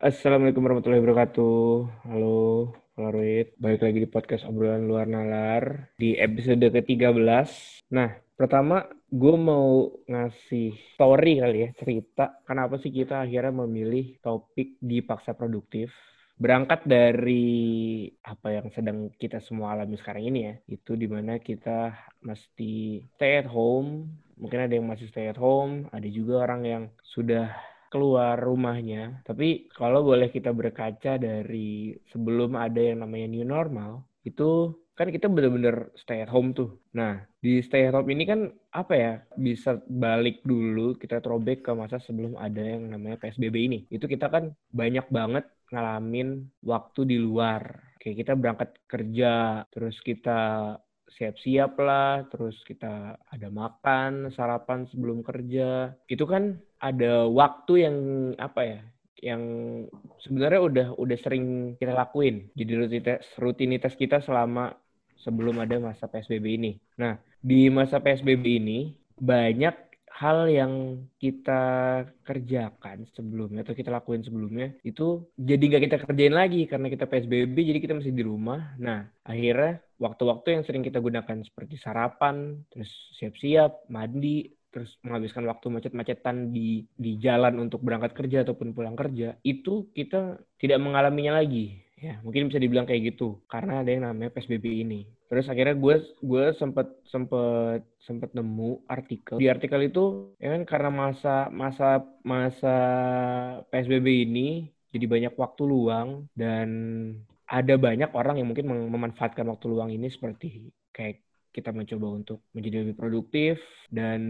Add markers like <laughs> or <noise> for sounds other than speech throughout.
Assalamualaikum warahmatullahi wabarakatuh. Halo, Polaroid. Balik lagi di podcast obrolan luar nalar di episode ke-13. Nah, pertama gue mau ngasih story kali ya, cerita. Kenapa sih kita akhirnya memilih topik dipaksa produktif. Berangkat dari apa yang sedang kita semua alami sekarang ini ya, itu di mana kita mesti stay at home. Mungkin ada yang masih stay at home, ada juga orang yang sudah keluar rumahnya. Tapi kalau boleh kita berkaca dari sebelum ada yang namanya new normal, itu kan kita bener-bener stay at home tuh. Nah, di stay at home ini kan apa ya, bisa balik dulu, kita throwback ke masa sebelum ada yang namanya PSBB ini. Itu kita kan banyak banget ngalamin waktu di luar. Kayak kita berangkat kerja, terus kita siap-siap lah, terus kita ada makan, sarapan sebelum kerja. Itu kan ada waktu yang apa ya, yang sebenarnya udah udah sering kita lakuin. Jadi rutinitas rutinitas kita selama sebelum ada masa PSBB ini. Nah, di masa PSBB ini banyak hal yang kita kerjakan sebelumnya atau kita lakuin sebelumnya itu jadi nggak kita kerjain lagi karena kita PSBB jadi kita masih di rumah. Nah akhirnya waktu-waktu yang sering kita gunakan seperti sarapan, terus siap-siap, mandi, terus menghabiskan waktu macet-macetan di di jalan untuk berangkat kerja ataupun pulang kerja itu kita tidak mengalaminya lagi. Ya mungkin bisa dibilang kayak gitu karena ada yang namanya PSBB ini. Terus akhirnya gue gue sempet sempet sempet nemu artikel. Di artikel itu ya kan karena masa masa masa PSBB ini jadi banyak waktu luang dan ada banyak orang yang mungkin mem- memanfaatkan waktu luang ini seperti kayak kita mencoba untuk menjadi lebih produktif dan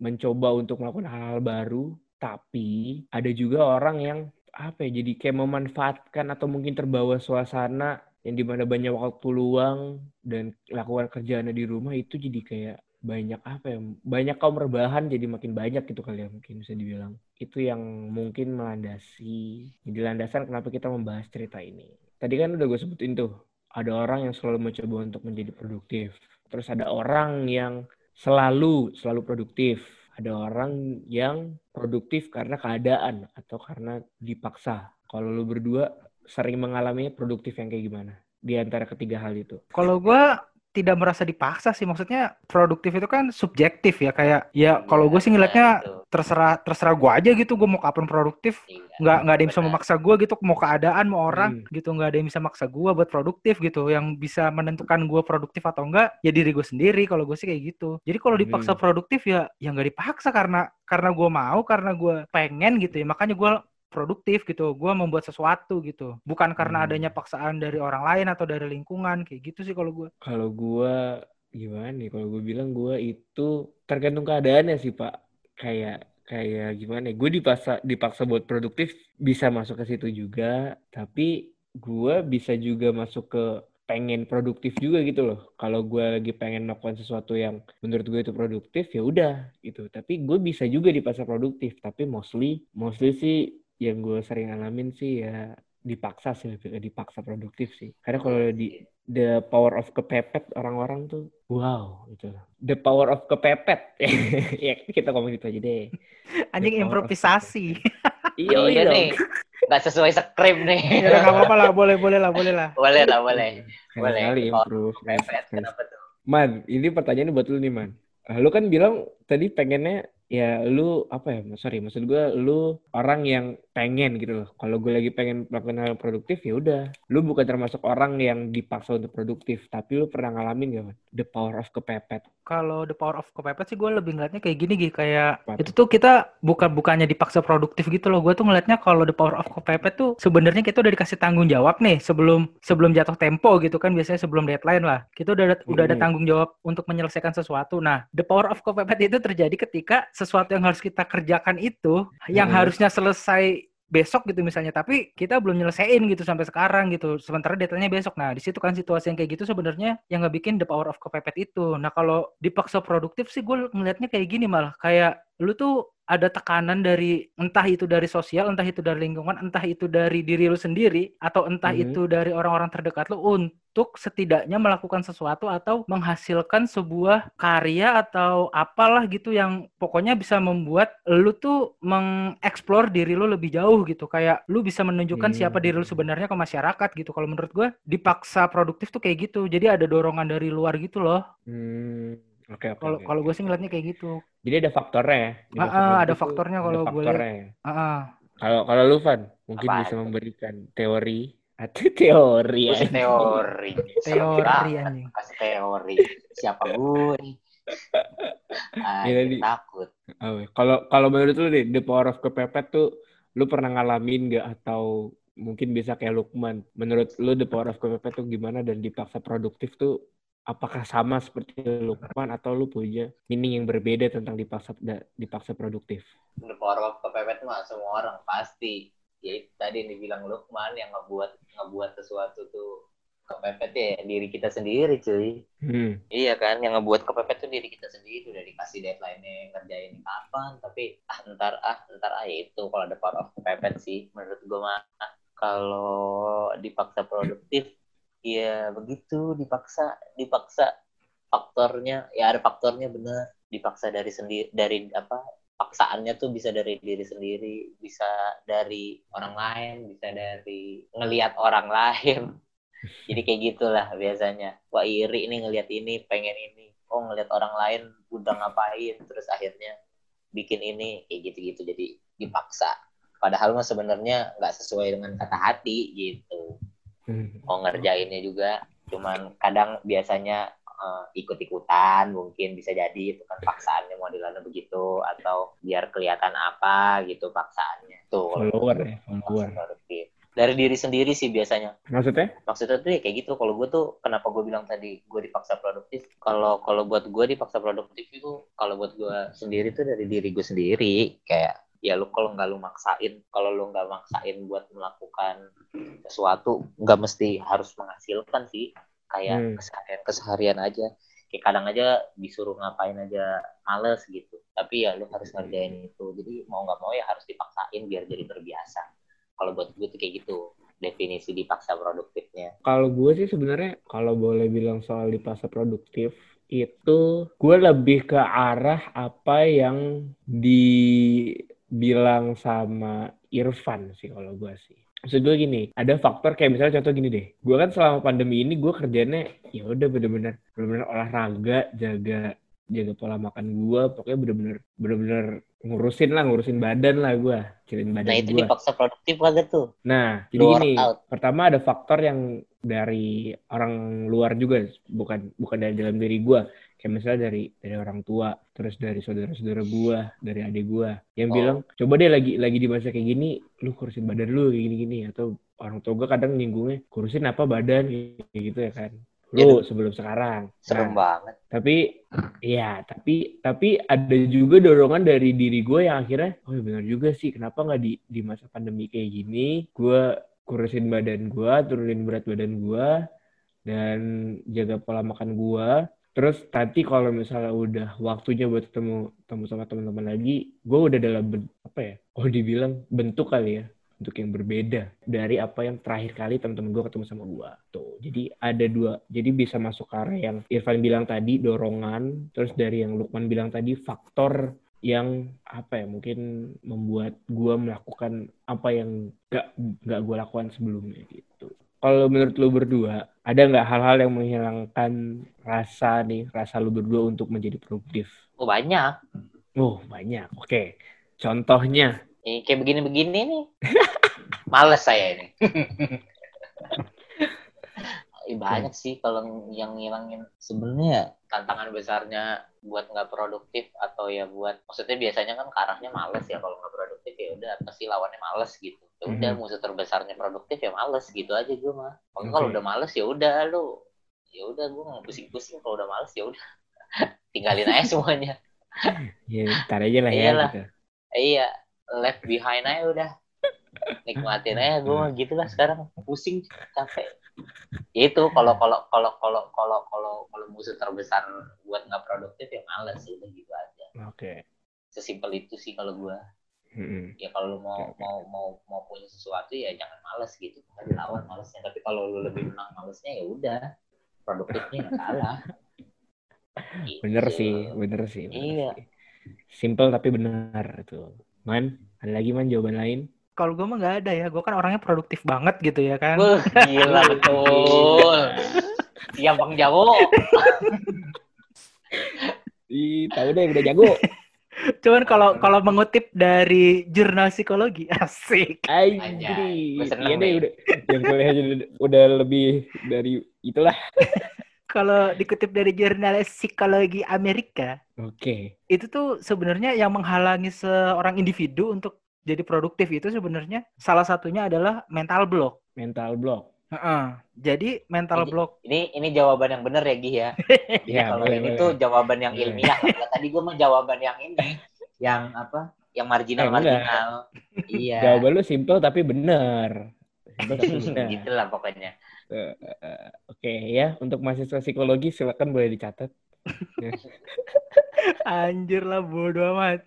mencoba untuk melakukan hal-hal baru. Tapi ada juga orang yang apa ya jadi kayak memanfaatkan atau mungkin terbawa suasana yang di mana banyak waktu luang dan lakukan kerjaannya di rumah itu jadi kayak banyak apa ya banyak kaum rebahan jadi makin banyak gitu kali ya mungkin bisa dibilang. Itu yang mungkin melandasi jadi landasan kenapa kita membahas cerita ini tadi kan udah gue sebutin tuh ada orang yang selalu mencoba untuk menjadi produktif terus ada orang yang selalu selalu produktif ada orang yang produktif karena keadaan atau karena dipaksa. Kalau lu berdua sering mengalami produktif yang kayak gimana? Di antara ketiga hal itu. Kalau gue tidak merasa dipaksa sih, maksudnya produktif itu kan subjektif ya, kayak ya kalau gue sih ngeliatnya terserah terserah gue aja gitu, gue mau kapan produktif, Iya, nggak nggak ada yang bisa memaksa gue gitu, mau keadaan mau orang Hmm. gitu, nggak ada yang bisa maksa gue buat produktif gitu, yang bisa menentukan gue produktif atau enggak ya diri gue sendiri, kalau gue sih kayak gitu. Jadi kalau dipaksa Hmm. produktif ya ya nggak dipaksa karena karena gue mau, karena gue pengen gitu ya, makanya gue produktif gitu, gue membuat sesuatu gitu, bukan karena Hmm. adanya paksaan dari orang lain atau dari lingkungan kayak gitu sih kalau gue. Kalau gua gimana nih? Kalau gue bilang gua itu tergantung keadaannya sih, Pak. Kayak kayak gimana? Gue dipaksa dipaksa buat produktif bisa masuk ke situ juga, tapi gua bisa juga masuk ke pengen produktif juga gitu loh. Kalau gue lagi pengen melakukan sesuatu yang menurut gue itu produktif, ya udah gitu. Tapi gue bisa juga dipaksa produktif. Tapi mostly, mostly sih yang gue sering alamin sih ya dipaksa sih lebih ke dipaksa produktif sih. Karena kalau di the power of kepepet orang-orang tuh wow gitu. The power of kepepet. <laughs> ya kita ngomong gitu aja deh. <laughs> Anjing improvisasi. <laughs> Iya, Iya iya nih, nggak sesuai skrip nih. ya nggak apa-apa lah, boleh boleh lah, boleh lah. boleh lah, boleh. Boleh. Kali improve. Pepet, kenapa tuh? Man, ini pertanyaan buat lu nih, Man. Lu kan bilang tadi pengennya ya lu apa ya? Sorry, maksud gue lu orang yang pengen gitu loh. Kalau gue lagi pengen melakukan hal yang produktif ya udah. Lu bukan termasuk orang yang dipaksa untuk produktif, tapi lu pernah ngalamin gak? Man? The power of kepepet. Kalau the power of kepepet sih gue lebih ngeliatnya kayak gini gitu kayak itu tuh kita bukan bukannya dipaksa produktif gitu loh. Gue tuh ngeliatnya kalau the power of kepepet tuh sebenarnya kita udah dikasih tanggung jawab nih sebelum sebelum jatuh tempo gitu kan biasanya sebelum deadline lah. Kita udah ada, udah ada tanggung jawab untuk menyelesaikan sesuatu. Nah, the power of kepepet itu terjadi ketika sesuatu yang harus kita kerjakan itu yang harusnya selesai besok gitu misalnya tapi kita belum nyelesain gitu sampai sekarang gitu. Sementara deadline-nya besok. Nah di situ kan situasi yang kayak gitu sebenarnya yang nggak bikin the power of kepepet itu. Nah kalau dipaksa produktif sih gue ngelihatnya kayak gini malah. Kayak lu tuh ada tekanan dari entah itu dari sosial entah itu dari lingkungan entah itu dari diri lu sendiri atau entah Mhm. itu dari orang-orang terdekat lu untuk setidaknya melakukan sesuatu atau menghasilkan sebuah karya atau apalah gitu yang pokoknya bisa membuat lu tuh mengeksplor diri lu lebih jauh gitu. Kayak lu bisa menunjukkan siapa diri lu Hmm. sebenarnya ke masyarakat gitu. Kalau menurut gue dipaksa produktif tuh kayak gitu. Jadi ada dorongan dari luar gitu loh. Hmm, oke kalau oke, kalau oke. gue sih ngeliatnya kayak gitu Jadi ada faktornya ya. Ah, ah, ada faktornya kalau gue lihat. faktornya ya. Ah, ah. Kalau kalau lu Van mungkin Apaan bisa tuh? memberikan teori atau <laughs> teori ya. teori. teori anjing Kasih teori. Siapa gue nih? Ah, Ya, takut. Oh, Kalau kalau menurut lu deh, the power of kepepet tuh lu pernah ngalamin nggak atau mungkin bisa kayak Lukman. Menurut lu the power of kepepet tuh gimana dan dipaksa produktif tuh apakah sama seperti Lukman atau lu punya meaning yang berbeda tentang dipaksa dipaksa produktif? Of kepepet mah semua orang pasti. Ya tadi yang dibilang Lukman yang ngebuat ngebuat sesuatu tuh kepepet ya diri kita sendiri cuy. Hmm. Iya kan, yang ngebuat kepepet tuh diri kita sendiri udah dikasih deadline-nya ngerjain kapan, tapi ah ntar ah ntar ah ya itu kalau ada power of kepepet sih menurut gue mah ah, kalau dipaksa produktif ya begitu dipaksa dipaksa faktornya. Ya ada faktornya bener. Dipaksa dari sendiri dari apa paksaannya tuh bisa dari diri sendiri bisa dari orang lain bisa dari ngelihat orang lain. <laughs> Jadi kayak gitulah biasanya. Wah iri nih ngelihat ini pengen ini. Oh ngelihat orang lain udah ngapain terus akhirnya bikin ini kayak gitu-gitu. Jadi dipaksa. Padahal mah sebenarnya nggak sesuai dengan kata hati gitu. Mau ngerjainnya juga cuman kadang biasanya eh, ikut-ikutan mungkin bisa jadi itu kan paksaannya modelannya begitu atau biar kelihatan apa gitu paksaannya. Tuh. Follower ya, follower. produktif. dari diri sendiri sih biasanya. Maksudnya? maksudnya tuh ya kayak gitu. Kalau gue tuh kenapa gue bilang tadi gue dipaksa produktif? Kalau kalau buat gue dipaksa produktif itu kalau buat gue sendiri tuh dari diri gue sendiri. Kayak ya lu kalau nggak lu maksain kalau lu nggak maksain buat melakukan sesuatu nggak mesti harus menghasilkan sih. Kayak Hmm. keseharian keseharian aja. Kayak kadang aja disuruh ngapain aja males gitu. Tapi ya lu harus ngerjain itu. Jadi mau nggak mau ya harus dipaksain biar jadi terbiasa. Kalau buat gue tuh kayak gitu definisi dipaksa produktifnya. Kalau gue sih sebenarnya kalau boleh bilang soal dipaksa produktif itu gue lebih ke arah apa yang dibilang sama Irfan sih kalau gue sih. Maksud gue gini, ada faktor kayak misalnya contoh gini deh. Gue kan selama pandemi ini gue kerjanya ya udah bener-bener bener-bener olahraga, jaga jaga pola makan gue, pokoknya bener-bener bener-bener ngurusin lah, ngurusin badan lah gue, kecilin badan nah itu gue. dipaksa produktif kagak tuh Nah, jadi gini, workout. pertama ada faktor yang dari orang luar juga, bukan bukan dari dalam diri gua. Kayak misalnya dari dari orang tua, terus dari saudara-saudara gua, dari adik gua, yang Oh. bilang coba deh lagi lagi di masa kayak gini, lu kurusin badan lu kayak gini-gini atau orang tua gua kadang nyinggungnya kurusin apa badan kayak gitu ya kan. Lu sebelum sekarang. serem Nah, banget tapi ya tapi tapi ada juga dorongan dari diri gue yang akhirnya oh ya benar juga sih kenapa nggak di di masa pandemi kayak gini gue kurusin badan gue turunin berat badan gue dan jaga pola makan gue terus nanti kalau misalnya udah waktunya buat ketemu ketemu sama teman-teman lagi gue udah dalam ben- apa ya kalau dibilang bentuk kali ya bentuk yang berbeda dari apa yang terakhir kali teman-teman gue ketemu sama gue tuh jadi ada dua jadi bisa masuk ke arah yang Irfan bilang tadi dorongan terus dari yang Lukman bilang tadi faktor yang apa ya mungkin membuat gue melakukan apa yang gak gak gue lakukan sebelumnya gitu kalau menurut lu berdua ada nggak hal-hal yang menghilangkan rasa nih rasa lu berdua untuk menjadi produktif oh banyak oh banyak oke contohnya Ini kayak begini-begini nih. <laughs> Males saya ini. <laughs> Ih, banyak sih kalau yang ngilangin sebenarnya tantangan besarnya buat nggak produktif atau ya buat maksudnya biasanya kan ke arahnya males ya kalau nggak produktif ya udah pasti lawannya males gitu. Ya udah Mhm. musuh terbesarnya produktif ya males gitu aja gue mah. Pokoknya kalau udah males ya udah lu ya udah gue nggak pusing-pusing kalau udah males ya udah. <laughs> Tinggalin aja semuanya. <laughs> Ya, ntar aja lah ya Iyalah. gitu. Eh, iya left behind aja udah. Nikmatin aja gue mah gitu lah sekarang. Pusing capek itu kalau kalau kalau kalau kalau kalau kalau musuh terbesar buat nggak produktif ya males udah gitu aja Oke. sesimpel itu sih kalau gue Mm-mm. ya kalau lu mau oke. mau mau mau punya sesuatu ya jangan males gitu kan dilawan malesnya tapi kalau lu lebih menang malesnya ya udah produktifnya nggak kalah <laughs> Gitu. Bener sih, bener sih. bener Iya. sih. Simple tapi benar itu. Man, ada lagi man jawaban lain? Kalau gue mah nggak ada ya. Gue kan orangnya produktif banget gitu ya kan. Wah, gila betul siap <laughs> bang Jawo Ih, tahu deh udah jago. Cuman kalau kalau mengutip dari jurnal psikologi <laughs> asik. Seneng Iya deh udah yang kuliah udah, udah lebih dari itulah. <laughs> Kalau dikutip dari jurnal psikologi Amerika, Oke. itu tuh sebenarnya yang menghalangi seorang individu untuk jadi produktif itu sebenarnya salah satunya adalah mental block. Mental block. Heeh. Jadi mental Jadi- block ini ini jawaban yang bener ya Gi ya <laughs> Iya, kalau boleh, ini boleh. tuh jawaban yang ilmiah <laughs> Kalau tadi gue mah jawaban yang ini yang apa yang marginal Eh, marginal iya Jawaban lu simple tapi bener. gitu lah pokoknya Eh, eh, Oke ya, untuk mahasiswa psikologi silakan boleh dicatat. <laughs> anjir lah bodo amat.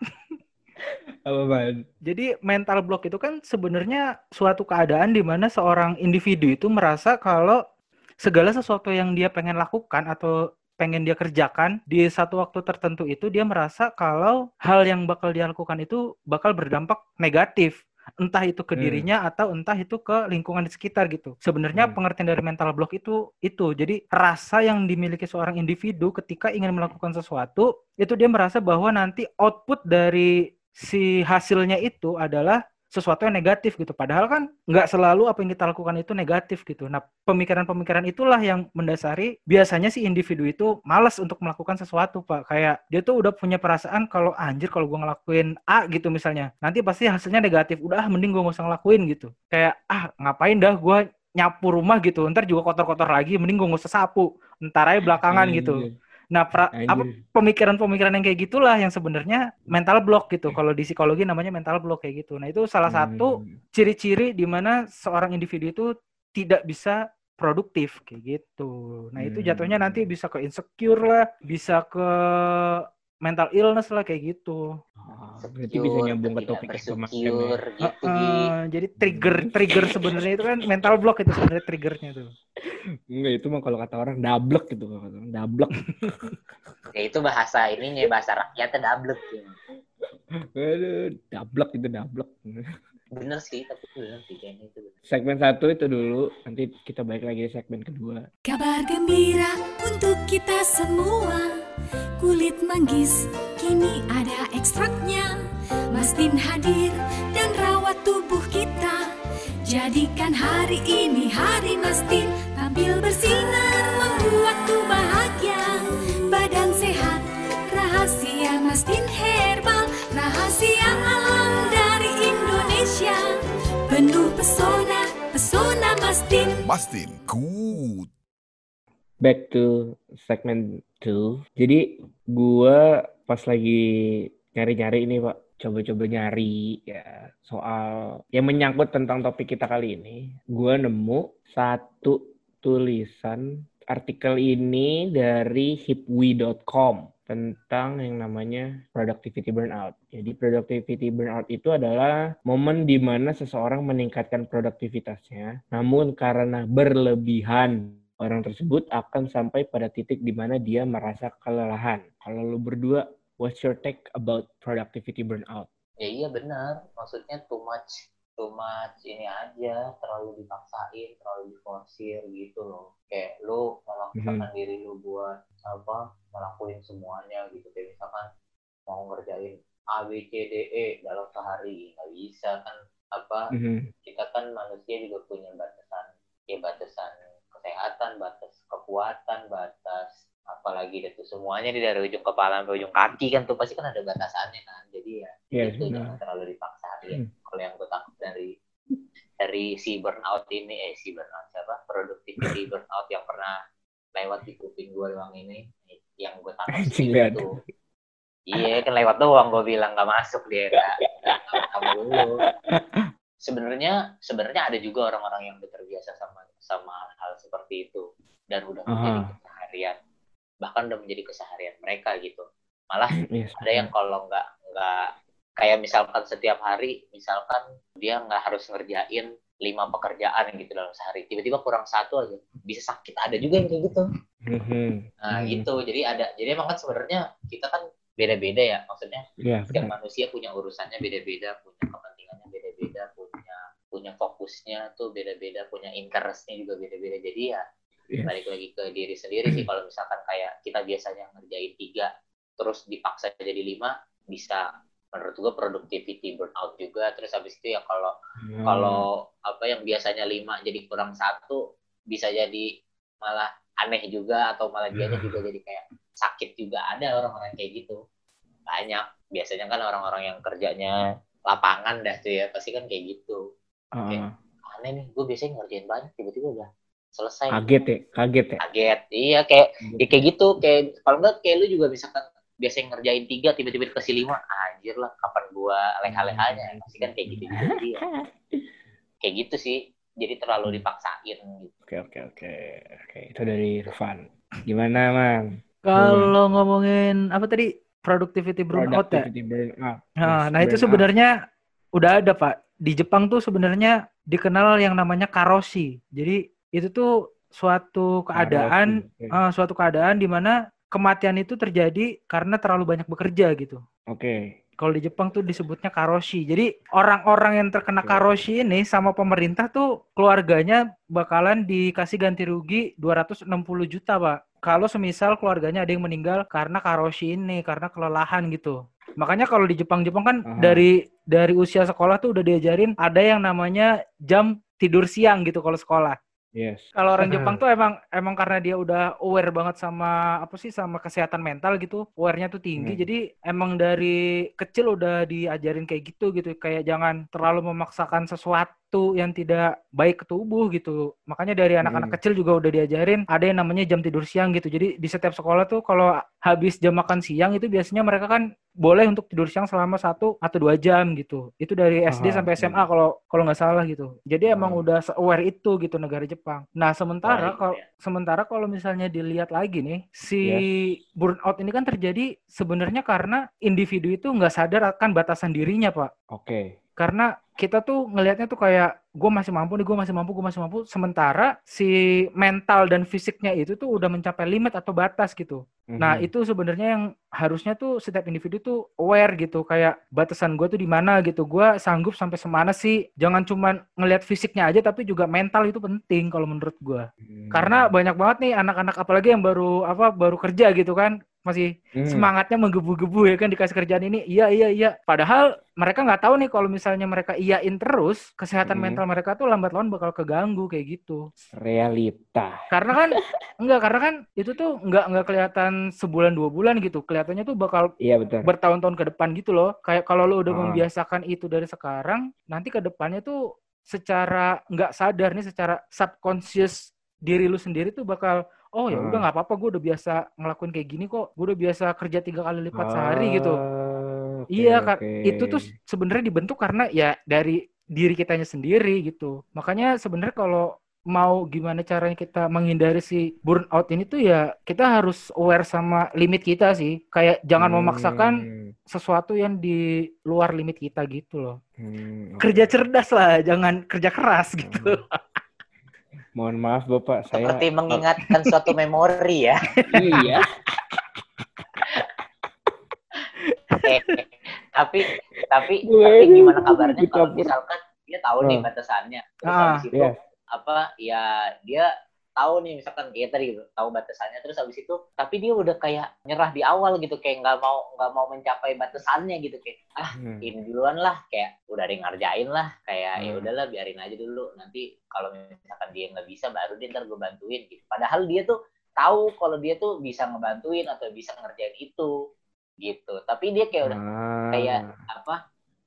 Apa man? Jadi mental block itu kan sebenarnya suatu keadaan di mana seorang individu itu merasa kalau segala sesuatu yang dia pengen lakukan atau pengen dia kerjakan di satu waktu tertentu itu dia merasa kalau hal yang bakal dia lakukan itu bakal berdampak negatif. Entah itu ke Hmm. dirinya atau entah itu ke lingkungan di sekitar gitu. Sebenarnya Hmm. pengertian dari mental block itu itu. Jadi rasa yang dimiliki seorang individu ketika ingin melakukan sesuatu itu dia merasa bahwa nanti output dari si hasilnya itu adalah sesuatu yang negatif gitu. Padahal kan nggak selalu apa yang kita lakukan itu negatif gitu. Nah, pemikiran-pemikiran itulah yang mendasari biasanya si individu itu malas untuk melakukan sesuatu, Pak. Kayak dia tuh udah punya perasaan kalau anjir kalau gua ngelakuin A gitu misalnya, nanti pasti hasilnya negatif. Udah ah, mending gua nggak usah ngelakuin gitu. Kayak ah ngapain dah gua nyapu rumah gitu. Ntar juga kotor-kotor lagi, mending gua nggak usah sapu. Ntar aja belakangan gitu. Anjir, Nah, pra- apa pemikiran-pemikiran yang kayak gitulah yang sebenarnya mental block gitu. Kalau di psikologi namanya mental block kayak gitu. Nah, itu salah satu Hmm. ciri-ciri di mana seorang individu itu tidak bisa produktif kayak gitu. Nah, itu jatuhnya Hmm. nanti bisa ke insecure lah, bisa ke mental illness lah kayak gitu. Oh, berarti bisa nyambung ke topik yang kemarin ya. gitu Gi. Eh, jadi trigger trigger sebenarnya itu kan mental block itu sebenarnya triggernya tuh. Enggak, itu mah kalau kata orang dablek gitu kalau kata orang dablek. <laughs> ya itu bahasa ininya bahasa rakyatnya dablek gitu. Aduh, dablek itu dablek. bener sih tapi bener sih kayaknya itu bener. Segmen satu itu dulu, nanti kita balik lagi di segmen kedua. Kabar gembira untuk kita semua Kulit manggis kini ada ekstraknya. Mastin hadir dan rawat tubuh kita. Jadikan hari ini hari Mastin. Tampil bersinar membuat tubuh bahagia. Badan sehat rahasia Mastin herbal. Rahasia alam dari Indonesia. Penuh pesona, pesona Mastin. Mastin Good. Back to segmen 2. Jadi gua pas lagi nyari-nyari ini, Pak. Coba-coba nyari ya soal yang menyangkut tentang topik kita kali ini. Gua nemu satu tulisan artikel ini dari hipwi.com tentang yang namanya productivity burnout. Jadi productivity burnout itu adalah momen di mana seseorang meningkatkan produktivitasnya, namun karena berlebihan orang tersebut akan sampai pada titik di mana dia merasa kelelahan. Kalau lu berdua, what's your take about productivity burnout? ya iya benar maksudnya too much too much ini aja terlalu dipaksain terlalu diforsir gitu loh kayak lu memaksakan diri lu buat apa ngelakuin semuanya gitu kayak misalkan mau ngerjain A B C D E dalam sehari nggak bisa kan apa Mhm. kita kan manusia juga punya batasan ya batasan kesehatan batas kekuatan batas apalagi itu semuanya di dari ujung kepala sampai ujung kaki kan tuh pasti kan ada batasannya kan. Jadi ya Iya, itu jangan terlalu dipaksain. Hmm. kalau yang gue takut dari dari si burnout ini eh si burnout siapa? Productivity <laughs> burnout yang pernah lewat di kuping gue doang ini yang gue takut lihat. itu iya kan lewat doang gue bilang nggak masuk dia nggak <laughs> kamu dulu. Sebenarnya sebenarnya ada juga orang-orang yang udah terbiasa sama sama hal seperti itu. Dan udah menjadi Aha. keseharian. Bahkan udah menjadi keseharian mereka gitu. Malah Yes, ada yang kalau nggak nggak kayak misalkan setiap hari misalkan dia nggak harus ngerjain lima pekerjaan gitu dalam sehari. Tiba-tiba kurang satu aja bisa sakit ada juga yang kayak gitu. Mhm. nah Hmm. gitu. Jadi ada jadi emang kan sebenarnya kita kan beda-beda ya. Maksudnya Iya, setiap manusia punya urusannya beda-beda punya kepentingannya beda-beda punya fokusnya tuh beda-beda punya interestnya juga beda-beda. Jadi ya Yes. balik lagi ke diri sendiri sih. Kalau misalkan kayak kita biasanya ngerjain tiga terus dipaksa jadi lima bisa menurut gua productivity burnout juga. Terus habis itu ya kalau Hmm. kalau apa yang biasanya lima jadi kurang satu bisa jadi malah aneh juga atau malah dianya juga jadi kayak sakit juga. Ada orang-orang kayak gitu. Banyak. Biasanya kan orang-orang yang kerjanya lapangan dah tuh ya pasti kan kayak gitu Ah, aneh nih gue biasanya ngerjain banyak tiba-tiba udah selesai kaget ya, kaget ya. kaget iya kayak ya kayak gitu kayak kalau enggak kayak lu juga misalkan biasanya ngerjain tiga tiba-tiba dikasih lima anjir lah kapan gua leha-lehanya pasti kan kayak gitu <laughs> ya kayak gitu sih jadi terlalu dipaksain gitu Oke, oke, oke. Oke, itu dari Irfan. Gimana, Mang? Kalau ngomongin apa tadi productivity burnout ya. Productivity burnout. Nah, Yes, nah itu sebenarnya udah ada Pak. Di Jepang tuh sebenarnya dikenal yang namanya karoshi. Jadi itu tuh suatu keadaan, Karoshi, oke. eh, suatu keadaan di mana kematian itu terjadi karena terlalu banyak bekerja gitu. Oke. Kalau di Jepang tuh disebutnya karoshi. Jadi orang-orang yang terkena Oke. karoshi ini sama pemerintah tuh keluarganya bakalan dikasih ganti rugi 260 juta, Pak. Kalau semisal keluarganya ada yang meninggal karena karoshi ini, karena kelelahan gitu. Makanya kalau di Jepang-Jepang kan Aha. dari dari usia sekolah tuh udah diajarin ada yang namanya jam tidur siang gitu kalau sekolah. Yes. Kalau orang Jepang tuh emang emang karena dia udah aware banget sama apa sih sama kesehatan mental gitu, aware-nya tuh tinggi. Hmm. Jadi emang dari kecil udah diajarin kayak gitu gitu, kayak jangan terlalu memaksakan sesuatu yang tidak baik ke tubuh gitu. Makanya dari anak-anak Hmm. kecil juga udah diajarin ada yang namanya jam tidur siang gitu. Jadi di setiap sekolah tuh kalau habis jam makan siang itu biasanya mereka kan boleh untuk tidur siang selama satu atau dua jam gitu. Itu dari SD Aha, sampai. SMA kalau kalau nggak salah gitu. Jadi emang Ah. udah aware itu gitu negara Jepang. Nah sementara kalau iya. sementara kalau misalnya dilihat lagi nih si Yes. burnout ini kan terjadi sebenarnya karena individu itu nggak sadar akan batasan dirinya pak. Oke. Karena kita tuh ngelihatnya tuh kayak gue masih mampu nih, gue masih mampu, gue masih mampu. Sementara si mental dan fisiknya itu tuh udah mencapai limit atau batas gitu. Nah, Mhm. itu sebenarnya yang harusnya tuh setiap individu tuh aware gitu, kayak batasan gue tuh di mana gitu. Gue sanggup sampai semana sih. Jangan cuman ngelihat fisiknya aja, tapi juga mental itu penting kalau menurut gue. Hmm. Karena banyak banget nih anak-anak apalagi yang baru apa baru kerja gitu kan, masih Hmm. semangatnya menggebu-gebu ya kan dikasih kerjaan ini. Iya iya iya. Padahal mereka nggak tahu nih kalau misalnya mereka iyain terus, kesehatan Hmm. mental mereka tuh lambat laun bakal keganggu kayak gitu. realita. Karena kan <laughs> enggak karena kan itu tuh nggak nggak kelihatan sebulan dua bulan gitu. Kelihatannya tuh bakal Iya betul. bertahun-tahun ke depan gitu loh. Kayak kalau lo udah Ah. membiasakan itu dari sekarang, nanti ke depannya tuh secara nggak sadar nih, secara subconscious diri lu sendiri tuh bakal oh ya udah Ah. nggak apa-apa, gue udah biasa ngelakuin kayak gini kok. Gue udah biasa kerja tiga kali lipat sehari gitu. Ah, oke, Iya, Kak. oke. Itu tuh sebenarnya dibentuk karena ya dari diri kitanya sendiri gitu. Makanya sebenarnya kalau mau gimana caranya kita menghindari si burnout ini tuh ya kita harus aware sama limit kita sih. Kayak jangan memaksakan Hmm, sesuatu yang di luar limit kita gitu loh. hmm. Kerja cerdas lah, jangan kerja keras gitu. Mohon maaf Bapak, saya seperti mengingatkan <laughs> suatu memori ya iya. Eh, tapi tapi tapi gimana kabarnya kalau misalkan dia tahu nih Oh. batasannya terus Ah, habis itu iya. apa ya dia tahu nih misalkan kayak tadi gitu, tahu batasannya terus habis itu tapi dia udah kayak nyerah di awal gitu kayak nggak mau nggak mau mencapai batasannya gitu kayak ah Hmm. ini duluan lah kayak udah ada yang ngerjain lah kayak ya Hmm. udahlah biarin aja dulu nanti kalau misalkan dia nggak bisa baru dia ntar gue bantuin gitu padahal dia tuh tahu kalau dia tuh bisa ngebantuin atau bisa ngerjain itu gitu tapi dia kayak udah Ah. kayak apa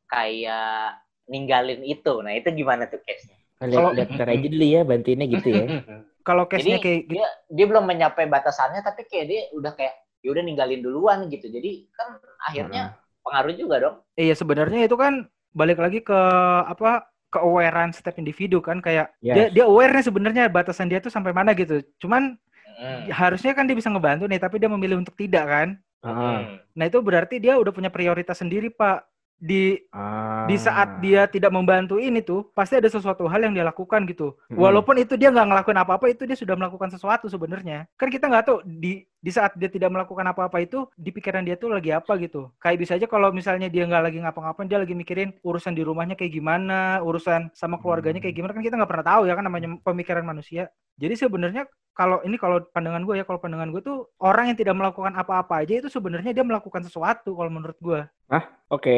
kayak ninggalin itu nah itu gimana tuh case-nya Kalau- lihat lihat ntar aja dulu ya bantuinnya gitu ya. <laughs> Kalau case-nya Jadi kayak gitu, dia dia belum mencapai batasannya tapi kayak dia udah kayak ya udah ninggalin duluan gitu jadi kan akhirnya pengaruh juga dong iya sebenarnya itu kan balik lagi ke apa ke awarean setiap individu kan kayak Yes. dia dia aware nih sebenarnya batasan dia tuh sampai mana gitu. Cuman Hmm. harusnya kan dia bisa ngebantu nih tapi dia memilih untuk tidak kan. Hmm. Nah itu berarti dia udah punya prioritas sendiri pak di Ah. di saat dia tidak membantu ini tuh pasti ada sesuatu hal yang dia lakukan gitu. Mm-mm. walaupun itu dia nggak ngelakuin apa-apa itu dia sudah melakukan sesuatu sebenarnya. Kan kita nggak tahu di di saat dia tidak melakukan apa-apa itu di pikiran dia tuh lagi apa gitu. Kayak bisa aja kalau misalnya dia nggak lagi ngapa-ngapain dia lagi mikirin urusan di rumahnya kayak gimana urusan sama keluarganya kayak gimana kan kita nggak pernah tahu ya kan namanya pemikiran manusia. Jadi sebenarnya kalau ini kalau pandangan gue ya kalau pandangan gue tuh orang yang tidak melakukan apa-apa aja itu sebenarnya dia melakukan sesuatu kalau menurut gue Oke. oke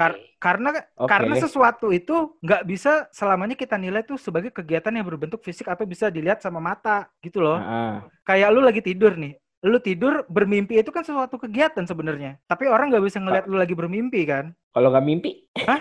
Kar- karena Oke. karena sesuatu itu nggak bisa selamanya kita nilai tuh sebagai kegiatan yang berbentuk fisik atau bisa dilihat sama mata gitu loh. Ah. Kayak lu lagi tidur nih. Lu tidur bermimpi itu kan sesuatu kegiatan sebenarnya. Tapi orang nggak bisa ngelihat lu lagi bermimpi kan. Kalau nggak mimpi, nggak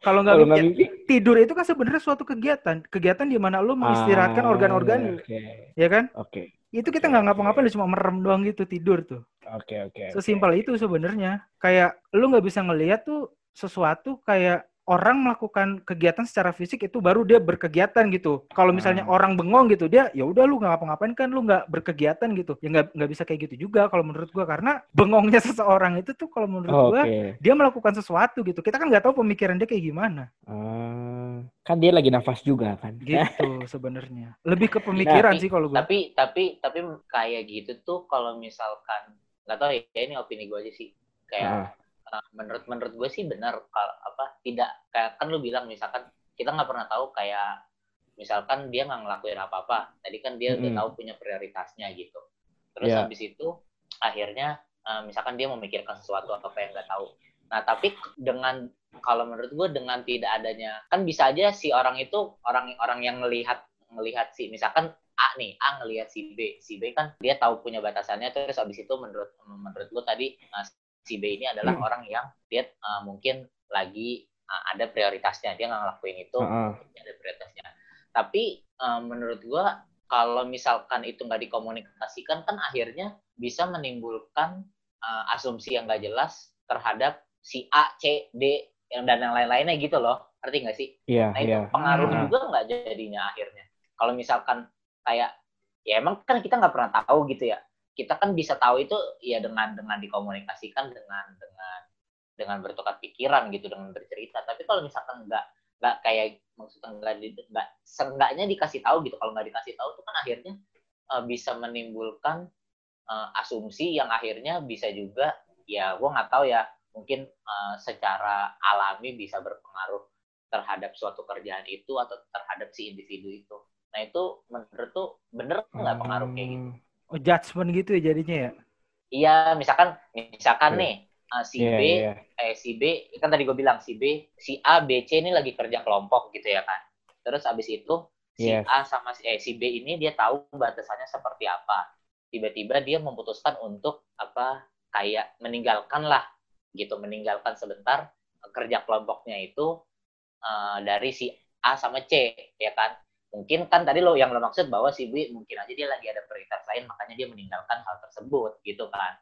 kalau nggak mimpi, mimpi, tidur itu kan sebenarnya suatu kegiatan. Kegiatan di mana lu mengistirahatkan Ah, organ-organ lu, Oke. ya kan? Oke. Itu kita nggak ngapa-ngapain, lu cuma merem doang gitu tidur tuh. Oke, oke. oke. Sesimpel itu sebenarnya. Kayak lu nggak bisa ngelihat tuh sesuatu kayak orang melakukan kegiatan secara fisik itu baru dia berkegiatan gitu. Kalau misalnya Hmm. orang bengong gitu, dia ya udah lu nggak ngapa-ngapain kan lu nggak berkegiatan gitu. Ya nggak nggak bisa kayak gitu juga kalau menurut gua karena bengongnya <laughs> seseorang itu tuh kalau menurut gua Oke. dia melakukan sesuatu gitu. Kita kan nggak tahu pemikiran dia kayak gimana. Ah, kan dia lagi nafas juga kan. Gitu <laughs> sebenarnya. Lebih ke pemikiran Tapi- sih kalau gua. tapi tapi tapi kayak gitu tuh kalau misalkan nggak tahu ya ini opini gue aja sih kayak uh, menurut menurut gue sih benar kalau apa tidak kayak kan lu bilang misalkan kita nggak pernah tahu kayak misalkan dia nggak ngelakuin apa-apa tadi kan dia udah Mm-mm. tahu punya prioritasnya gitu terus Iya. habis itu akhirnya uh, misalkan dia memikirkan sesuatu apa yang nggak tahu nah tapi dengan kalau menurut gue dengan tidak adanya kan bisa aja si orang itu orang orang yang melihat melihat si misalkan A nih A ngelihat si B si B kan dia tahu punya batasannya terus habis itu menurut menurut gue tadi uh, si B ini adalah Hmm. orang yang dia uh, mungkin lagi uh, ada prioritasnya dia nggak ngelakuin itu mungkin ada prioritasnya tapi uh, menurut gua kalau misalkan itu nggak dikomunikasikan kan akhirnya bisa menimbulkan uh, asumsi yang nggak jelas terhadap si A C D yang dan yang lain-lainnya gitu loh ngerti nggak sih Iya, Nah itu iya. pengaruh Hmm. juga nggak jadinya akhirnya. Kalau misalkan kayak ya emang kan kita nggak pernah tahu gitu ya. Kita kan bisa tahu itu ya dengan dengan dikomunikasikan dengan dengan dengan bertukar pikiran gitu dengan bercerita. Tapi kalau misalkan nggak nggak kayak maksudnya nggak nggak seenggaknya dikasih tahu gitu. Kalau nggak dikasih tahu tuh kan akhirnya eh, bisa menimbulkan eh, asumsi yang akhirnya bisa juga ya gua nggak tahu ya mungkin eh, secara alami bisa berpengaruh terhadap suatu kerjaan itu atau terhadap si individu itu. Nah itu menurut tuh bener nggak pengaruh kayak gitu? Oh, judgement gitu ya jadinya ya. Iya, misalkan misalkan Iya. nih uh, si Iya, B, iya. eh si B kan tadi gue bilang si B, si A, B, C ini lagi kerja kelompok gitu ya kan. Terus abis itu si Yes. A sama si, eh, si B ini dia tahu batasannya seperti apa. Tiba-tiba dia memutuskan untuk apa kayak meninggalkan lah gitu, meninggalkan sebentar eh, kerja kelompoknya itu eh, dari si A sama C ya kan. Mungkin kan tadi lo yang lo maksud bahwa si B mungkin aja dia lagi ada prioritas lain makanya dia meninggalkan hal tersebut gitu kan.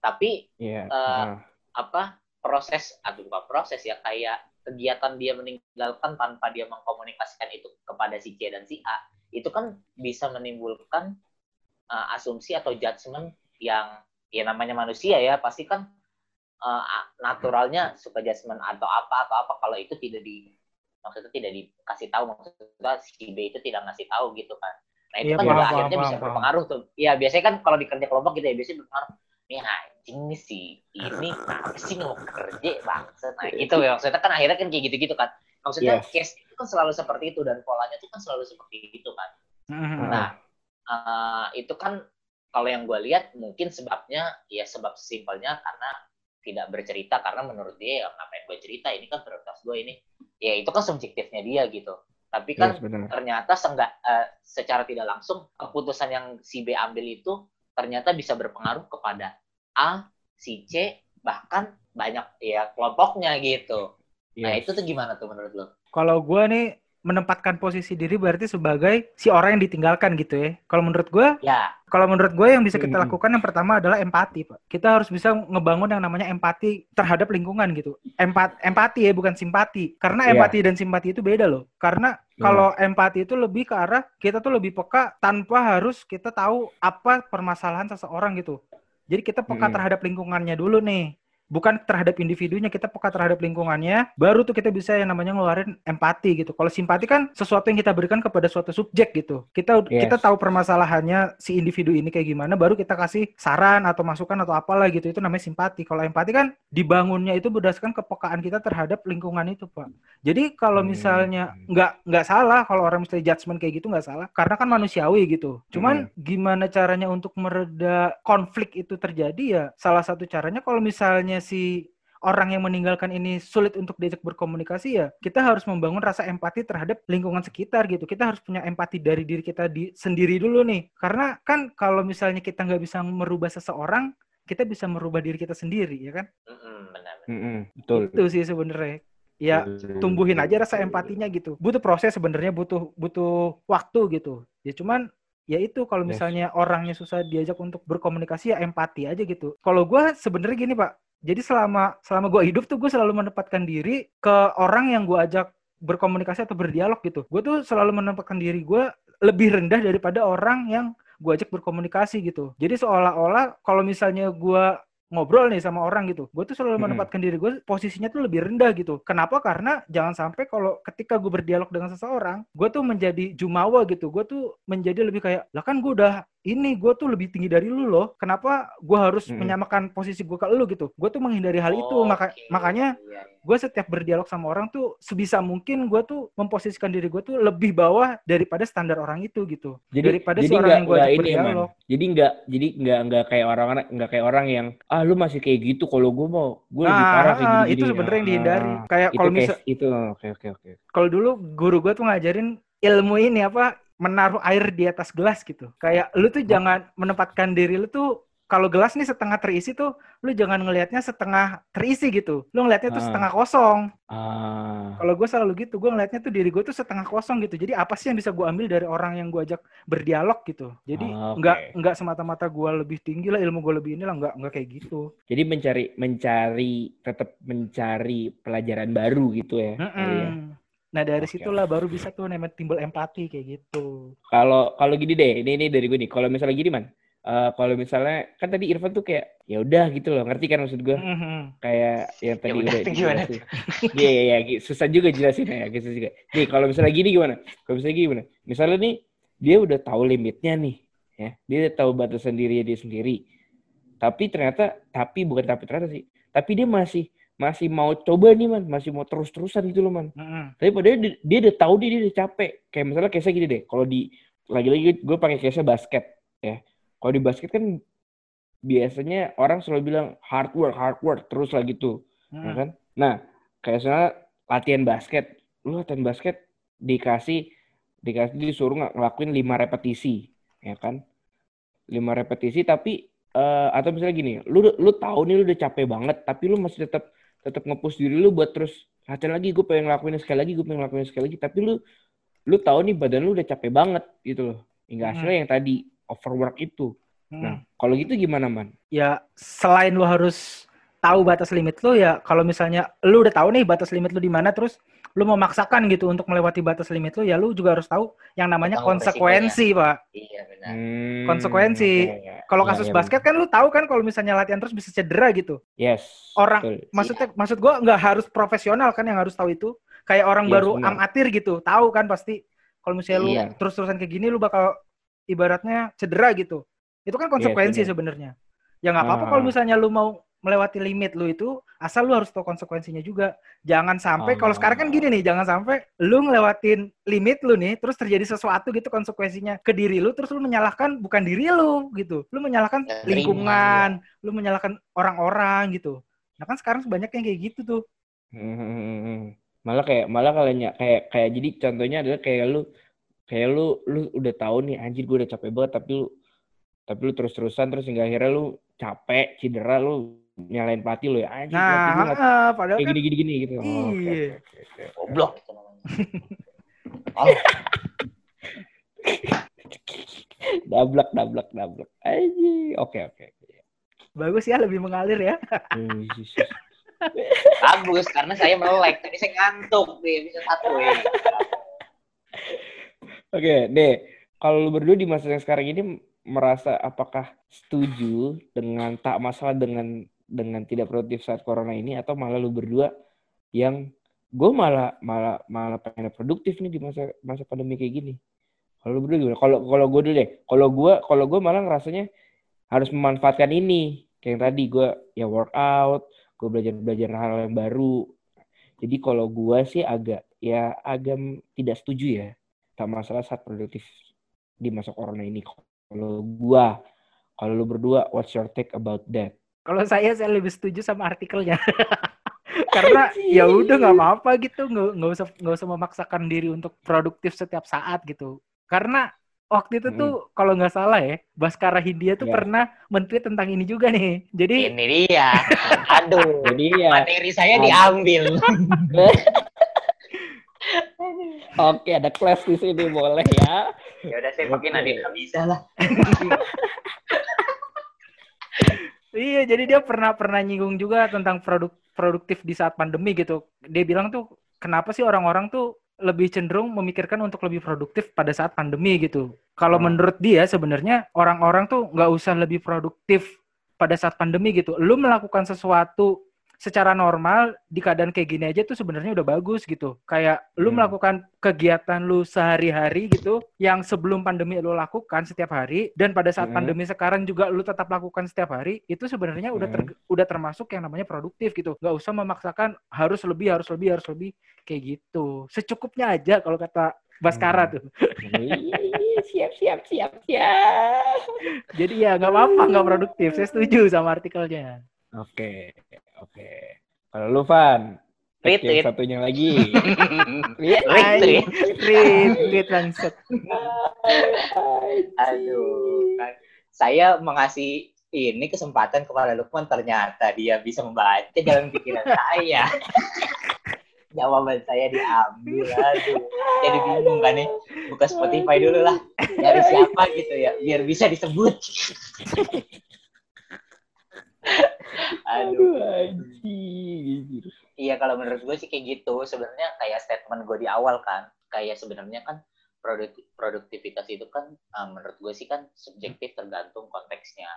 Tapi Iya. Eh, heeh. apa proses aduh bukan proses ya kayak kegiatan dia meninggalkan tanpa dia mengkomunikasikan itu kepada si C dan si A itu kan bisa menimbulkan uh, asumsi atau judgement yang ya namanya manusia ya pasti kan uh, naturalnya suka judgement atau apa atau apa kalau itu tidak di maksudnya tidak dikasih tahu maksudnya si B itu tidak ngasih tahu gitu kan. Nah itu Iya, kan paham, juga paham, akhirnya paham, bisa paham. berpengaruh tuh. Ya biasanya kan kalau di kerja kelompok gitu ya biasanya berpengaruh. Nih anjing nih si ini apa sih mau kerja bangsa? Nah gitu ya maksudnya kan akhirnya kan kayak gitu-gitu kan. Maksudnya Yes. case itu kan selalu seperti itu dan polanya itu kan selalu seperti itu kan. Mhm. nah eh, itu kan kalau yang gue lihat mungkin sebabnya ya sebab simpelnya karena tidak bercerita karena menurut dia ya ngapain gue cerita ini kan prioritas gue ini ya itu kan subjektifnya dia gitu tapi kan Yes, benar. ternyata seenggak eh, secara tidak langsung keputusan yang si B ambil itu ternyata bisa berpengaruh kepada A, si C, bahkan banyak ya kelompoknya gitu. Nah Yes. itu tuh gimana tuh menurut lo? Kalau gue nih menempatkan posisi diri berarti sebagai si orang yang ditinggalkan gitu ya. Kalau menurut gue, Ya, kalau menurut gue yang bisa kita Hmm. lakukan yang pertama adalah empati, Pak. Kita harus bisa ngebangun yang namanya empati terhadap lingkungan gitu. Empat, empati ya, bukan simpati. Karena Iya. empati dan simpati itu beda loh. Karena Benar. kalau empati itu lebih ke arah kita tuh lebih peka tanpa harus kita tahu apa permasalahan seseorang gitu. Jadi kita peka Mm-mm. terhadap lingkungannya dulu nih. Bukan terhadap individunya, kita peka terhadap lingkungannya, baru tuh kita bisa yang namanya ngeluarin empati gitu. Kalau simpati kan sesuatu yang kita berikan kepada suatu subjek gitu. Kita Yes. kita tahu permasalahannya si individu ini kayak gimana, baru kita kasih saran atau masukan atau apalah gitu. Itu namanya simpati. Kalau empati kan dibangunnya itu berdasarkan kepekaan kita terhadap lingkungan itu, Pak. Jadi kalau Hmm. misalnya nggak nggak salah kalau orang mesti judgement kayak gitu nggak salah, karena kan manusiawi gitu. Cuman gimana caranya untuk mereda konflik itu terjadi ya? Salah satu caranya kalau misalnya si orang yang meninggalkan ini sulit untuk diajak berkomunikasi ya kita harus membangun rasa empati terhadap lingkungan sekitar gitu. Kita harus punya empati dari diri kita di sendiri dulu nih. Karena kan kalau misalnya kita nggak bisa merubah seseorang kita bisa merubah diri kita sendiri ya kan? Mm-mm, benar. Mm-mm, betul. itu sih sebenarnya. Ya tumbuhin aja rasa empatinya gitu. Butuh proses sebenarnya butuh butuh waktu gitu. Ya cuman ya itu kalau Yes. misalnya orangnya susah diajak untuk berkomunikasi ya empati aja gitu. Kalau gua sebenarnya gini pak jadi selama selama gua hidup tuh gue selalu menempatkan diri ke orang yang gua ajak berkomunikasi atau berdialog gitu gue tuh selalu menempatkan diri gua lebih rendah daripada orang yang gua ajak berkomunikasi gitu jadi seolah-olah kalau misalnya gua ngobrol nih sama orang gitu. Gue tuh selalu Mm-mm. menempatkan diri gue posisinya tuh lebih rendah gitu. Kenapa? Karena jangan sampai kalau ketika gue berdialog dengan seseorang, gue tuh menjadi jumawa gitu. Gue tuh menjadi lebih kayak, lah kan gue udah ini, gue tuh lebih tinggi dari lu loh. Kenapa gue harus Mm-mm. menyamakan posisi gue ke lu gitu? Gue tuh menghindari hal itu. Maka, Oke, makanya iya, iya. gue setiap berdialog sama orang tuh sebisa mungkin gue tuh memposisikan diri gue tuh lebih bawah daripada standar orang itu gitu. Jadi daripada jadi si orang nggak yang gue ajak ya, Man. berdialog. Jadi nggak jadi nggak nggak kayak orang-orang nggak kayak orang yang ah lu masih kayak gitu kalau gue mau gue lebih Nah, parah kayak ah, gini itu sebenarnya yang dihindari. Kayak itu kalau kayak misal itu oke oke oke. kalau dulu guru gue tuh ngajarin ilmu ini apa menaruh air di atas gelas gitu. Kayak lu tuh jangan menempatkan diri lu tuh kalau gelas nih setengah terisi tuh lu jangan ngelihatnya setengah terisi gitu. Lu ngelihatnya tuh Ah. setengah kosong. Ah, Kalau gue selalu gitu, gue ngelihatnya tuh diri gue tuh setengah kosong gitu. Jadi apa sih yang bisa gue ambil dari orang yang gue ajak berdialog gitu. Jadi Ah, oke. nggak nggak semata-mata gue lebih tinggi lah ilmu gue lebih inilah nggak nggak kayak gitu. jadi mencari mencari tetap mencari pelajaran baru gitu ya. kali ya. Nah dari Oke. situlah baru bisa tuh namanya timbul empati kayak gitu. Kalau kalau gini deh, ini ini dari gue nih. Kalau misalnya gini man, eh, kalau misalnya kan tadi Irfan tuh kayak ya udah gitu loh, ngerti kan maksud gue? Mhm. Kayak yang tadi udah, udah <laughs> gimana. Iya iya iya, susah juga jelasin ya, susah juga. Nih kalau misalnya gini gimana? Kalau misalnya gini gimana? Misalnya nih dia udah tahu limitnya nih, ya, dia udah tahu batasan diri dia sendiri. Tapi ternyata, tapi bukan tapi ternyata sih, tapi dia masih masih mau coba nih man, masih mau terus-terusan gitu loh man. Mhm. Tapi padahal dia, dia udah tahu dia, dia udah capek. Kayak misalnya case gini deh, kalau di lagi-lagi gue pakai case basket ya. Kalau di basket kan biasanya orang selalu bilang hard work, hard work terus lah gitu, ya Mhm. kan? Nah, kayak misalnya latihan basket, lu latihan basket dikasih dikasih disuruh ng- ngelakuin lima repetisi, ya kan? Lima repetisi tapi eh, atau misalnya gini, lu lu tahu nih lu udah capek banget, tapi lu masih tetap tetap nge-push diri lu buat terus latihan lagi, gue pengen ngelakuin sekali lagi, gue pengen ngelakuin sekali lagi, tapi lu lu tahu nih badan lu udah capek banget gitu loh. Hingga Hmm. hasilnya yang tadi overwork itu. Mhm. Nah, kalau gitu gimana, Man? ya selain lu harus tahu batas limit lu ya kalau misalnya lu udah tahu nih batas limit lu di mana terus lu memaksakan gitu untuk melewati batas limit lu ya lu juga harus tahu yang namanya Tanggung konsekuensi pak Iya benar. Hmm, Konsekuensi. oke. kalau Iya, kasus iya, basket kan lu tahu kan kalau misalnya latihan terus bisa cedera gitu. Yes. Orang- betul. maksudnya maksud gua nggak harus profesional kan yang harus tahu itu kayak orang Yes, baru benar. amatir gitu tahu kan pasti kalau misalnya lu Iya. terus-terusan kayak gini lu bakal ibaratnya cedera gitu itu kan konsekuensi benar. sebenarnya ya nggak apa-apa Ah. kalau misalnya lu mau melewati limit lu itu asal lu harus tahu konsekuensinya juga. Jangan sampai kalau sekarang kan gini nih, jangan sampai lu ngelewatin limit lu nih terus terjadi sesuatu gitu konsekuensinya ke diri lu terus lu menyalahkan bukan diri lu gitu. Lu menyalahkan Ya, lingkungan, lu menyalahkan orang-orang gitu. Nah kan sekarang banyak yang kayak gitu tuh. Hmm. Malah kayak malah kalian kayak kayak jadi contohnya adalah kayak lu kayak lu lu udah tahu nih anjir gue udah capek banget tapi lu tapi lu terus-terusan terus hingga akhirnya lu capek cedera lu nyalain pelatih lu ya anjir pelatih Nah, nggak ah, padahal kayak kan gini gini gini gitu. Oh, Iya. oke, oke, oke. Goblok. <laughs> Oh, Dablak dablak dablak. Anjir. Oke oke. oke. bagus ya lebih mengalir ya. <laughs> Bagus karena saya melek. Tadi saya ngantuk di episode satu ya. Oke, deh. Kalau lu berdua di masa yang sekarang ini merasa apakah setuju dengan tak masalah dengan dengan tidak produktif saat corona ini atau malah lu berdua yang gue malah malah malah pengen produktif nih di masa masa pandemi kayak gini. Kalau lu berdua gimana? Kalau kalau gue dulu deh. Kalau gue kalau gue malah ngerasanya harus memanfaatkan ini. Kayak yang tadi gue ya workout, gue belajar belajar hal yang baru. Jadi kalau gue sih agak ya agak tidak setuju ya tak masalah saat produktif di masa corona ini. Kalau gua, kalau lu berdua, what's your take about that? Kalau saya saya lebih setuju sama artikelnya. <laughs> Karena ya udah nggak apa-apa gitu, nggak nggak usah nggak usah memaksakan diri untuk produktif setiap saat gitu. Karena waktu itu tuh kalau nggak salah ya, Baskara Hindia tuh Ya. pernah men-tweet tentang ini juga nih. Jadi Ini dia. Aduh. Jadi ya, Materi saya diambil. <laughs> oke ada kelas di sini boleh ya. Ya udah saya pakai. Nadine bisa lah. <laughs> Iya, jadi dia pernah pernah nyinggung juga tentang produk produktif di saat pandemi gitu. Dia bilang tuh kenapa sih orang-orang tuh lebih cenderung memikirkan untuk lebih produktif pada saat pandemi gitu. Kalau Hmm. menurut dia sebenarnya orang-orang tuh nggak usah lebih produktif pada saat pandemi gitu. Lu melakukan sesuatu secara normal di keadaan kayak gini aja tuh sebenarnya udah bagus gitu. Kayak lu Hmm. melakukan kegiatan lu sehari-hari gitu yang sebelum pandemi lu lakukan setiap hari dan pada saat Hmm. pandemi sekarang juga lu tetap lakukan setiap hari itu sebenarnya udah ter- udah termasuk yang namanya produktif gitu. Nggak usah memaksakan harus lebih harus lebih harus lebih kayak gitu. Secukupnya aja kalau kata Baskara Hmm. tuh. Siap siap siap siap. Jadi ya nggak apa-apa nggak produktif. Saya setuju sama artikelnya. Oke, oke. Kalau lu Van, Tweet, yang tweet. satunya lagi. Tweet, tweet. Tweet, tweet langsung. Aduh, kan saya mengasih ini kesempatan kepada Lukman ternyata dia bisa membaca dalam pikiran <laughs> saya. Jawaban saya diambil, aduh. Jadi bingung kan nih. Buka Spotify dulu lah. Dari siapa gitu ya, biar bisa disebut. Aduh, anjir. Iya kalau menurut gue sih kayak gitu. Sebenarnya kayak statement gue di awal kan, kayak sebenarnya kan produk- produktivitas itu kan eh, menurut gue sih kan subjektif tergantung konteksnya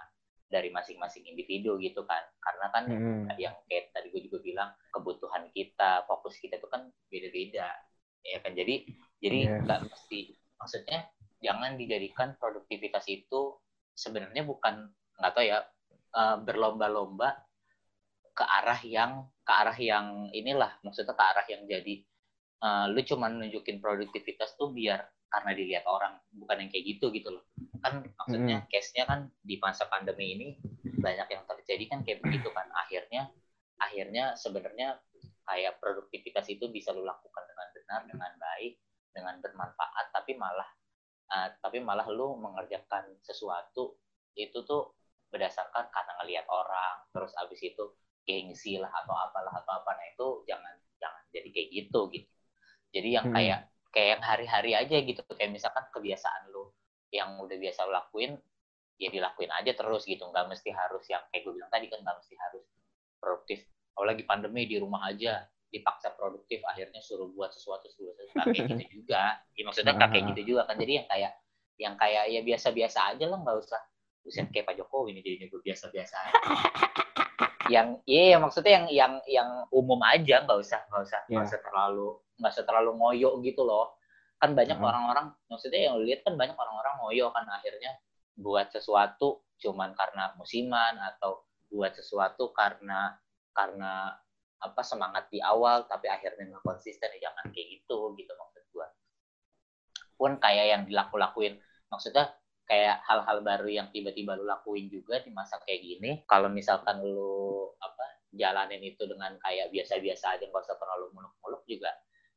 dari masing-masing individu gitu kan. Karena kan Hmm. yang kayak tadi gue juga bilang kebutuhan kita, fokus kita itu kan beda-beda. Ya kan jadi jadi Iya. nggak mesti maksudnya jangan dijadikan produktivitas itu sebenarnya bukan nggak tahu ya eh, berlomba-lomba ke arah yang ke arah yang inilah maksudnya ke arah yang jadi eh, lu cuma nunjukin produktivitas tuh biar karena dilihat orang bukan yang kayak gitu gitu loh. Kan maksudnya case-nya kan di masa pandemi ini banyak yang terjadi kan kayak begitu kan. Akhirnya akhirnya sebenarnya kayak produktivitas itu bisa lu lakukan dengan benar dengan baik dengan bermanfaat tapi malah eh, tapi malah lu mengerjakan sesuatu itu tuh berdasarkan karena ngelihat orang terus abis itu gengsi lah atau apalah atau apa nah itu jangan jangan jadi kayak gitu gitu. Jadi yang Hmm. kayak kayak yang hari-hari aja gitu kayak misalkan kebiasaan lu yang udah biasa lu lakuin ya dilakuin aja terus gitu. Nggak mesti harus yang kayak gue bilang tadi kan nggak mesti harus produktif. Apalagi pandemi di rumah aja dipaksa produktif akhirnya suruh buat sesuatu suruh sesuatu. Kayak gitu <laughs> juga. Ya maksudnya kayak gitu juga kan. Jadi yang kayak yang kayak ya biasa-biasa aja lah nggak usah Buset kayak Pak Jokowi ini jadinya gue biasa-biasa aja. <laughs> yang iya maksudnya yang yang yang umum aja nggak usah nggak usah nggak Iya. usah terlalu nggak usah terlalu ngoyo gitu loh kan banyak Heeh. orang-orang maksudnya yang lihat kan banyak orang-orang ngoyo kan akhirnya buat sesuatu cuman karena musiman atau buat sesuatu karena karena apa semangat di awal tapi akhirnya nggak konsisten ya jangan kayak gitu gitu maksud gua pun kayak yang dilaku-lakuin maksudnya kayak hal-hal baru yang tiba-tiba lu lakuin juga di masa kayak gini. Kalau misalkan lu apa jalanin itu dengan kayak biasa-biasa aja nggak usah terlalu muluk-muluk juga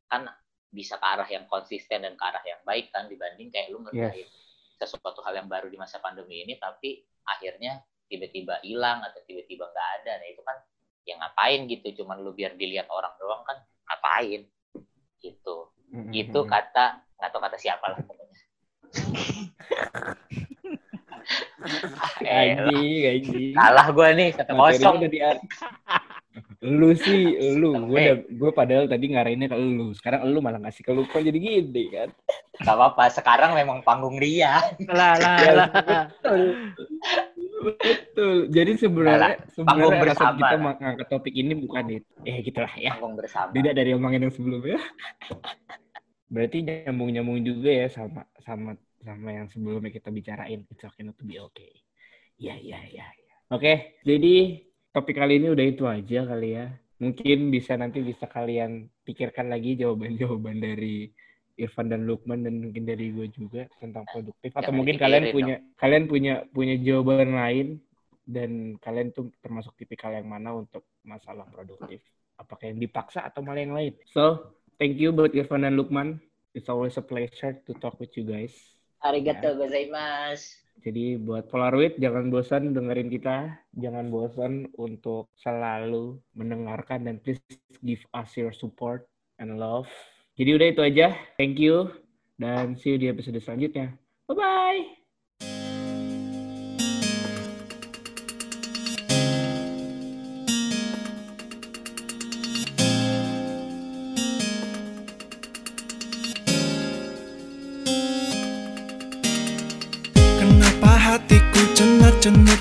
kan bisa ke arah yang konsisten dan ke arah yang baik kan dibanding kayak lu ngerjain sesuatu hal yang baru di masa pandemi ini tapi akhirnya tiba-tiba hilang atau tiba-tiba nggak ada. Nah itu kan ya ngapain gitu cuman lu biar dilihat orang doang kan ngapain? Gitu. Mm-mm. itu kata nggak tahu kata siapa lah pokoknya Gaji, gaji. kalah gue nih kosong. udah di lu sih lu. Gue Eh. gue padahal tadi ngarahinnya ke lu. Sekarang lu malah ngasih ke lu. Kok jadi gini kan? Nggak apa-apa sekarang memang panggung dia. Lah lah Ya, lah. betul. Betul. Jadi sebenarnya sebenarnya bersama kita ngangkat topik ini bukan itu. Eh gitulah ya. Panggung bersama beda dari omongan yang sebelumnya berarti nyambung nyambung juga ya sama sama sama yang sebelumnya kita bicarain. It's okay not to be okay. Ya ya ya oke jadi topik kali ini udah itu aja kali ya. Mungkin bisa nanti bisa kalian pikirkan lagi jawaban-jawaban dari Irfan dan Lukman dan mungkin dari gue juga tentang produktif. Atau Jangan mungkin kalian punya kalian punya punya jawaban lain dan kalian tuh termasuk tipikal yang mana untuk masalah produktif. Apakah yang dipaksa atau malah yang lain? So thank you buat Irfan dan Lukman it's always a pleasure to talk with you guys arigato gozaimasu jadi buat Polaroid jangan bosan dengerin kita, jangan bosan untuk selalu mendengarkan dan please give us your support and love. Jadi udah itu aja. Thank you dan see you di episode selanjutnya. Bye bye. and